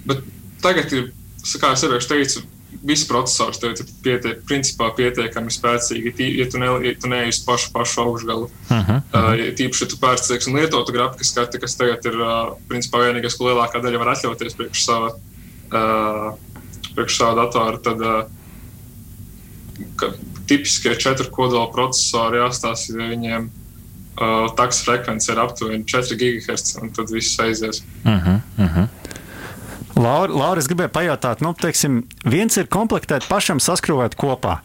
bet tagad ir, kā jau iepriekš teicu, visi procesors tev ir pietie, principā pietiekami spēcīgi, ja tu, ne, ja tu neej uz pašu, pašu augšgalu. Uh -huh, uh tīpaši, ja tu pērci teiksim, lietotu grafikas karti, kas tagad ir uh, principā vienīgais, ko lielākā daļa var atļauties priekš sava, uh, priekš sava datora, tad uh, tipiskie četru kodola procesori jāstāsta, viņiem uh, taks frekvence ir aptuveni 4 GHz, un tad viss aizies. Uh -huh, uh -huh. Laura, Laura, es gribēju pajautāt, nu, teiksim, viens ir komplektēt pašam saskrūvēt kopā.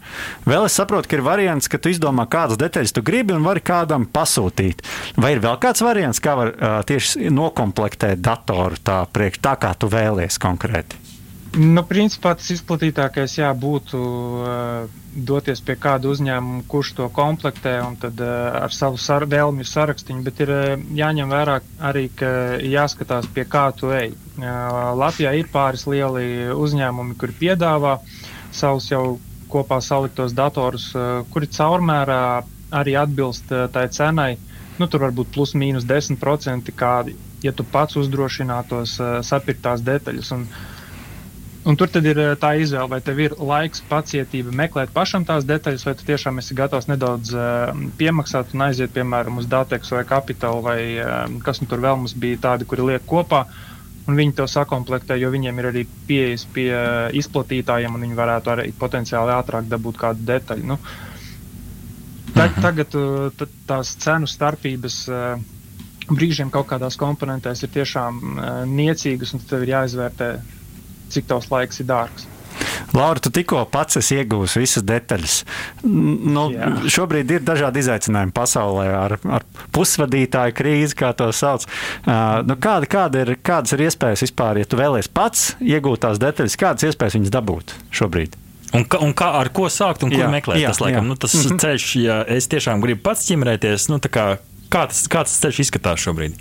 Vēl es saprotu, ka ir variants, ka tu izdomā, kādas detaļas tu gribi un vari kādam pasūtīt. Vai ir vēl kāds variants, kā var uh, tieši nokomplektēt datoru tā, priekš, tā kā tu vēlies konkrēti? Nu, principā tas izplatītākais jā, būtu uh, doties pie kāda uzņēmuma, kurš to komplektē, un tad uh, ar savu sar vēlmju sarakstu. Bet ir uh, jāņem vērā arī, ka jāskatās, pie kā tu ej. Uh, Latvijā ir pāris lieli uzņēmumi, kuri piedāvā savus jau kopā saliktos datorus, uh, kuri caurmērā arī atbilst uh, tai cenai. Nu, tur var būt plus mīnus 10%, kā ja tu pats uzdrošinātos uh, sapirkt tās detaļas. Un, uh, Un tur ir eh, tā izvēle, vai tev ir laiks, pacietība meklēt pašam tās detaļas, vai tu tiešām esi gatavs nedaudz uh, piemaksāt un aiziet, piemēram, uz Datex vai Capital, vai uh, kas nu tur vēl mums bija tādi, kuri liek kopā. Un viņi to sakomplektē, jo viņiem ir arī pieejas pie uh, izplatītājiem, un viņi varētu arī potenciāli ātrāk dabūt kādu detaļu. Nu, ta, mhm. tagad uh, tās cenu starpības. Uh, Brīžiem kaut kādās komponentēs ir tiešām uh, niecīgas, un tev ir jāizvērtē cik tavs laiks ir dārgs. Laura, tu tikko pats esi ieguvusi visas detaļas. Nu, Jā. šobrīd ir dažādi izaicinājumi pasaulē ar, ar pusvadītāju krīzi, kā to sauc. Uh, nu, kāda, kāda ir, kādas ir iespējas vispār, ja tu vēlies pats iegūt tās detaļas, kādas iespējas viņas dabūt šobrīd? Un, ka, un kā, ar ko sākt un kur jā, meklēt? Jā, tas, laikam, jā. Nu, tas mm -hmm. ceļš, ja es tiešām gribu pats ķimrēties, nu, tā kā Kā tas, kā tas ceļš izskatās šobrīd?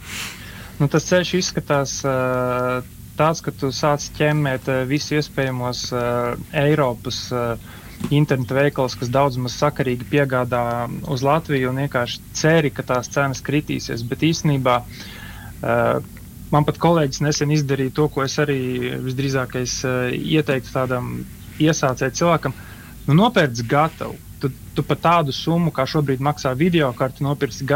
Nu, tas ceļš izskatās uh, tāds, ka tu sāc ķemmēt uh, visus iespējamos uh, Eiropas uh, interneta veikals, kas daudz maz sakarīgi piegādā uz Latviju un vienkārši ceri, ka tās cenas kritīsies. Bet īstenībā man pat kolēģis nesen izdarīja to, ko es arī visdrīzākais ieteiktu tādam iesācēju cilvēkam. Nu, nopērts gatavu tu, par tādu summu, kā šobrīd maksā video karti, nopirksi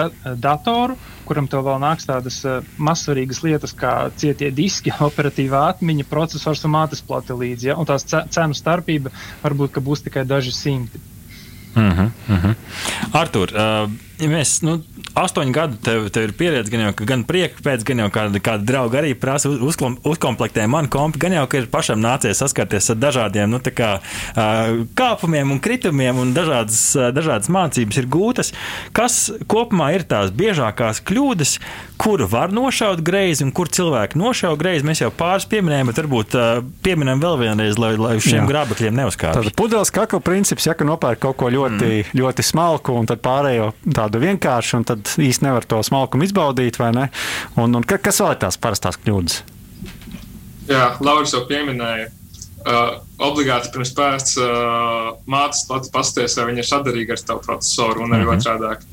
datoru, kuram tev vēl nāks tādas uh, mazsvarīgas lietas kā cietie diski, operatīvā atmiņa, processors un mātes plate līdzi. Ja? Un tās cenu starpība varbūt būs tikai daži simti. Uh -huh, uh -huh. Artur, uh, ja mēs nu, astoņu gadu tev, tev ir pieredze, gan jau gan prieka pēc, gan jau kāda, kāda drauga arī prasa uzklom, uzkomplektē manu kompi, gan jau, ka ir pašam nācies saskarties ar dažādiem nu, kā, kāpumiem un kritumiem, un dažādas, dažādas mācības ir gūtas. Kas kopumā ir tās biežākās kļūdas, kur var nošaut greizi un kur cilvēki nošauj greizi? Mēs jau pāris pieminējām, bet varbūt pieminam vēl vienreiz, lai, lai uz šiem grābekļiem neuzkārtu. Tad pudeles kakla princips, ja ka nopērk kaut ko ļoti, mm. ļoti smalku un tad pārējo tādu vienkāršu, un tad īsti nevar to smalkumu izbaudīt, vai ne? Un, un kas vēl ir tās parastās kļūdas? Jā, Lauris jau pieminēja. Uh, obligāti pirms pēc uh, mātes pats pasties, vai viņa ir sadarīga ar tavu procesoru un arī mm -hmm. otrādāk.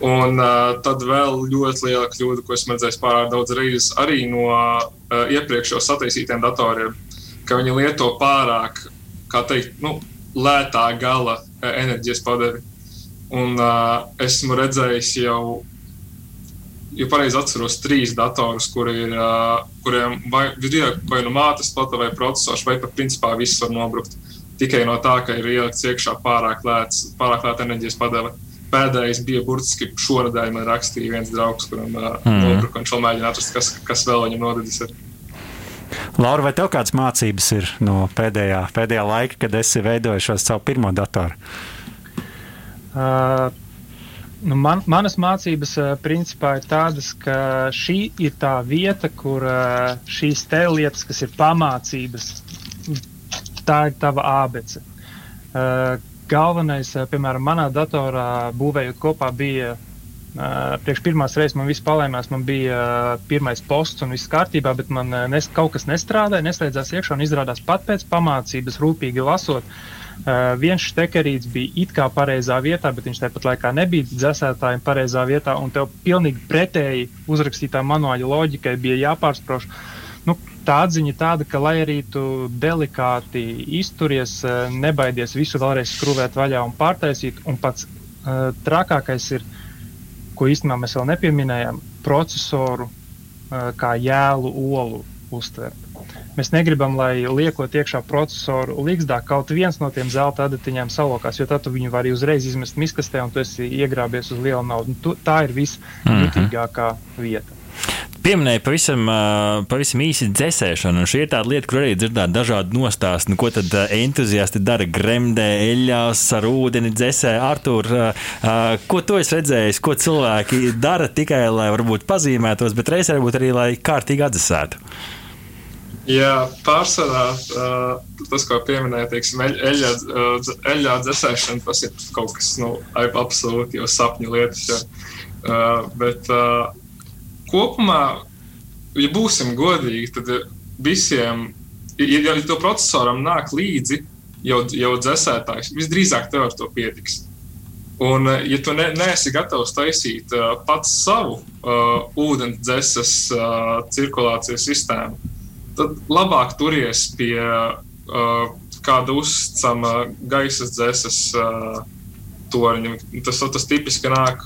Un uh, tad vēl ļoti liela kļūda, ko esmu redzējis pārāk daudz reizes, arī no uh, iepriekš jau sataisītiem datoriem, ka viņi lieto pārāk, kā teikt, nu, lētā gala uh, enerģijas padevi. Un uh, esmu redzējis jau, ja pareizi atceros, trīs datorus, kur ir, uh, kuriem vai, vai nu mātes plata vai processors, vai pat principā viss var nobrukt. Tikai no tā, ka ir ielikts iekšā pārāk lēts, pārāk lēta enerģijas padeve. Pēdējais bija burtiski šonadēļ, man rakstīja viens draugs, kuram uh, mm. nobruka, un viņš mēģina atrast, kas, kas vēl viņam nodedis. Ir. Laura, vai tev kādas mācības ir no pēdējā, pēdējā laika, kad esi veidojis savu pirmo datoru? Uh, nu man, manas mācības uh, principā ir tādas, ka šī ir tā vieta, kur uh, šīs te lietas, kas ir pamācības, tā ir tava abece. Uh, galvenais, uh, piemēram, manā datorā būvējot kopā, bija Uh, priekš pirmās reizes man viss palēmās, man bija uh, pirmais posts un viss kārtībā, bet man uh, nes, kaut kas nestrādāja, neslēdzās iekšā un izrādās pat pēc pamācības, rūpīgi lasot. Uh, Uh, viens štekerīts bija it kā pareizā vietā, bet viņš tāpat laikā nebija dzēsētājiem pareizā vietā, un tev pilnīgi pretēji uzrakstītā manuāļa loģikai bija jāpārsprauž. Nu, tā atziņa tāda, ka, lai arī tu delikāti izturies, nebaidies visu vēlreiz skrūvēt vaļā un pārtaisīt, un pats uh, trakākais ir, ko īstenībā mēs vēl nepieminējām, procesoru uh, kā jēlu olu uztvert. Mēs negribam, lai liekot iekšā procesoru līgzdā kaut viens no tiem zelta adatiņiem salokās, jo tad tu viņu vari uzreiz izmest miskastē un tu esi iegrābies uz lielu naudu. Tu, tā ir visjutīgākā mm -hmm. vieta. Pieminēja pavisam, pavisam īsi dzēsēšanu, un šī ir tāda lieta, kur arī dzirdēt dažādu nostāstu. Nu, ko tad entuziasti dara gremdē, eļļās, ar ūdeni dzēsē? Artur, ko tu esi redzējis, ko cilvēki dara tikai, lai varbūt pazīmētos, bet reizē varbūt arī, lai kārtīgi atdzesētu? Jā, pārsvarā uh, tas, ko pieminēja, teiksim, eļļā, eļļā dzēsēšana, tas ir kaut kas nu, absolūti jau sapņu lietas. Ja. Uh, bet uh, kopumā, ja būsim godīgi, tad visiem, ja, ja to procesoram nāk līdzi jau, jau dzēsētājs, visdrīzāk tev ar to pietiks. Un, ja tu ne, neesi gatavs taisīt uh, pats savu uh, ūdens dzēses uh, cirkulācijas sistēmu, tad labāk turies pie uh, kāda uzticama gaisa dzēses uh, torņa. Tas, tas tipiski nāk,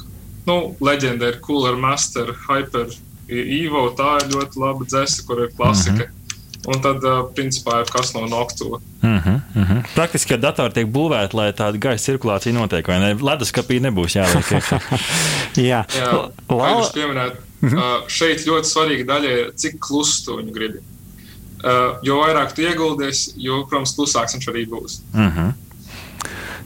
nu, leģenda ir Cooler Master, Hyper Evo, tā ir ļoti laba dzēse, kur ir klasika. Mm -hmm. Un tad, uh, principā, ir kas no noktura. Mm -hmm, mm -hmm. Praktiski, kad datori tiek būvēti, lai tāda gaisa cirkulācija notiek, vai ne? Leduskapī nebūs jāliek iekšā. Jā, Jā Laura... pieminēt, -hmm. uh, šeit ļoti svarīga daļa ir, cik klusu tu viņu gribi. Uh, jo vairāk tu ieguldies, jo, protams, klusāks viņš arī būs. Uh mhm. -huh.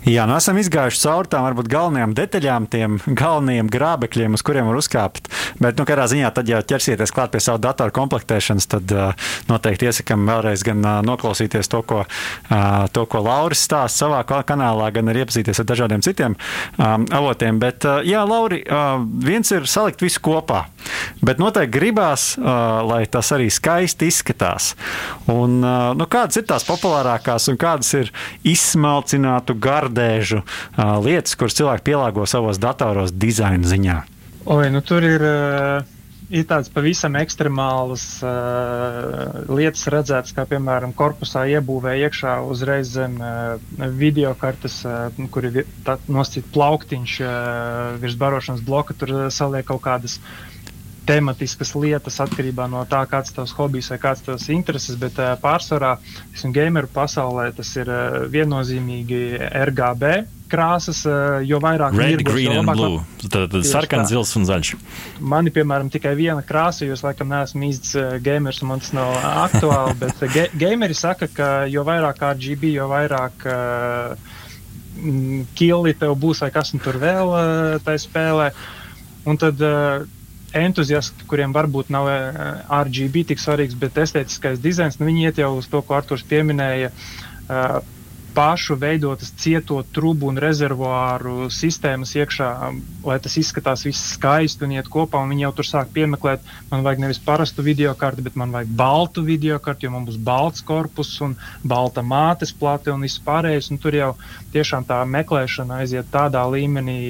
Jā, nu esam izgājuši cauri tām varbūt galvenajām detaļām, tiem galvenajiem grābekļiem, uz kuriem var uzkāpt Bet, nu, kādā ziņā, tad, ja ķersieties klāt pie savu datoru komplektēšanas, tad uh, noteikti iesakām vēlreiz gan uh, noklausīties to, ko, uh, to, ko Lauris stāsta savā kanālā, gan arī iepazīties ar dažādiem citiem um, avotiem. Bet, uh, jā, Lauri, uh, viens ir salikt visu kopā, bet noteikti gribās, uh, lai tas arī skaisti izskatās. Un, uh, nu, kādas ir tās populārākās un kādas ir izsmalcinātu gardēžu uh, lietas, kuras cilvēki pielāgo savos datoros dizaina ziņā? Oi, nu tur ir. Uh ir tādas pavisam ekstremālas uh, lietas redzētas, kā piemēram korpusā iebūvē iekšā uzreiz zem uh, video kartes, uh, kur ir nosacīts plauktiņš uh, virs barošanas bloka, tur uh, saliek kaut kādas tematiskas lietas atkarībā no tā, kāds ir tavs hobijs vai kāds ir tavs intereses, bet uh, pārsvarā, gameru pasaulē, tas ir uh, viennozīmīgi RGB krāsas, uh, jo vairāk Red, mirgos, green jo labāk- blue. Tad, tad sarkans, zils un zaļš. Man ir piemēram tikai viena krāsa, jo es laikam neesmu īsts gamers, un man tas nav aktuāli. bet ga gameri saka, ka jo vairāk RGB, jo vairāk uh, killi tev būs vai kas tur vēl uh, tajā spēlē. Un tad uh, entuziasti, kuriem varbūt nav uh, RGB tik svarīgs, bet estētiskais dizains, nu, viņi iet jau uz to, ko Arthurs pieminēja. Uh, pašu veidotas cieto trubu un rezervuāru sistēmas iekšā, lai tas izskatās viss skaisti un iet kopā. Un viņi jau tur sāk piemeklēt, man vajag nevis parastu video karti, bet man vajag baltu video karti, jo man būs balts korpus un balta mātes plate un viss pārējais. Un tur jau tiešām tā meklēšana aiziet tādā līmenī.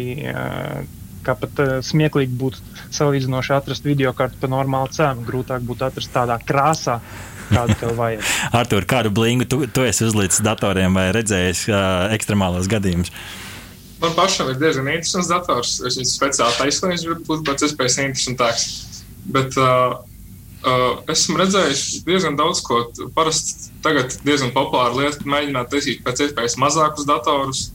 Kā pat uh, smieklīgi būtu salīdzinoši atrast video kartu par normālu cenu. Grūtāk būtu atrast tādā krāsā, kādu tev vajag. Artur, kādu blingu tu, tu esi uzlicis datoriem vai redzējis uh, ekstremālos gadījumus? Man pašam ir diezgan interesants dators. Es viņu speciāli taisu, lai viņš būtu pēc iespējas interesantāks. Bet uh, uh, esmu redzējis diezgan daudz ko. Parasti tagad diezgan populāra lieta mēģināt taisīt pēc iespējas mazākus datorus,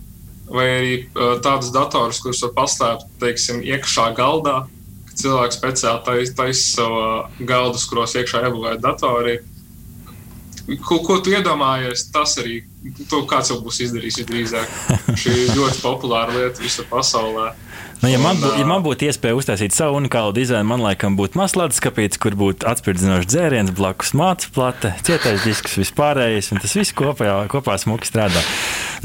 vai arī uh, tādus datorus, kurus var paslēpt teiksim, iekšā galdā. Cilvēks speciāli taisa tais savu uh, galdus, kuros iekšā iebūvēta datori. Ko, ko tu iedomājies, tas arī to kāds jau būs izdarījis visdrīzāk. Šī ir ļoti populāra lieta visā pasaulē. Nu, ja, man, bū, ja man būtu iespēja uztaisīt savu unikālu dizainu, man laikam būtu mazs ledus skāpīts, kur būtu atspirdzinošs dzēriens, blakus mācīts plate, cietais disks, vispārējais, un tas viss kopā, kopā smuki strādā.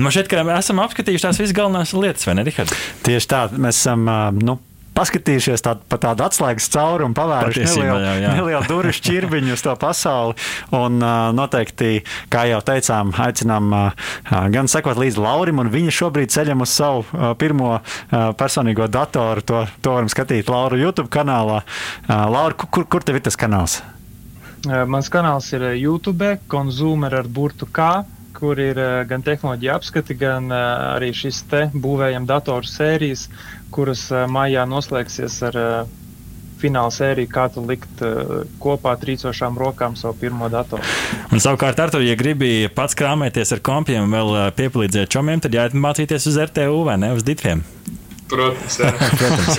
Nu, Man šķiet, ka esam apskatījuši tās visas galvenās lietas, vai ne, Rihard? Tieši tā, mēs esam. Nu, Paskatījušies tādu, pa tādu atslēgas cauri un pavēruši nelielu, jau, jā. nelielu durvju šķirbiņu uz to pasauli. Un, uh, noteikti, kā jau teicām, aicinām uh, gan sekot līdzi Laurim, un viņa šobrīd ceļam uz savu uh, pirmo uh, personīgo datoru. To, to varam skatīt Laura YouTube kanālā. Uh, Laura, kur, kur tev ir tas kanāls? Mans kanāls ir YouTube, konsumer ar burtu K, kur ir uh, gan tehnoloģija apskati, gan uh, arī šis te būvējam datoru sērijas, kuras uh, maijā noslēgsies ar uh, fināla sēriju, kā tu likt uh, kopā trīcošām rokām savu pirmo datoru. Un savukārt, Artur, ja gribi pats krāpēties ar kompiem un vēl ā, piepalīdzēt čomiem, tad jāmācīties uz RTU vai ne uz Ditfiem. Protams, jā. Protams.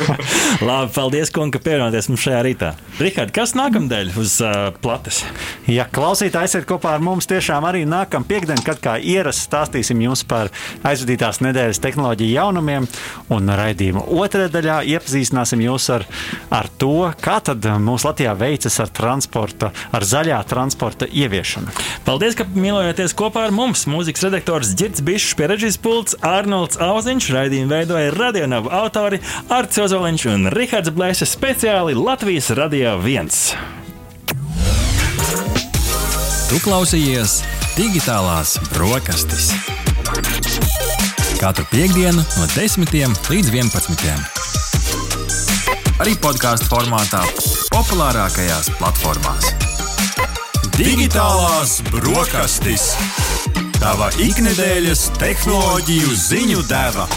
Labi, paldies, kungi, ka pievienojāties mums šajā rītā. Rihard, kas nākamdēļ uz uh, plates? Ja klausītājs ir kopā ar mums, tiešām arī nākamā piekdiena, kad kā ierasts stāstīsim jums par aizvadītās nedēļas tehnoloģiju jaunumiem, un raidījuma otrajā daļā iepazīstināsim jūs ar, ar to, kā tad mums Latvijā veicas ar transporta, ar zaļā transporta ieviešanu. Paldies, ka mīlējāties kopā ar mums. Mūzikas redaktors Girts Bišs, pieredzējis pults, Arnolds Auziņš, raidījumu veidoja radionavu autori Arts Ozoliņš un Rihards Blēse speciāli Latvijas Radio 1. Tu klausījies digitālās brokastis. Katru piekdienu no 10 līdz 11. Arī podkāstu formātā, populārākajās platformās. Digitālās brokastis. Tava ikdienas tehnoloģiju ziņu deva.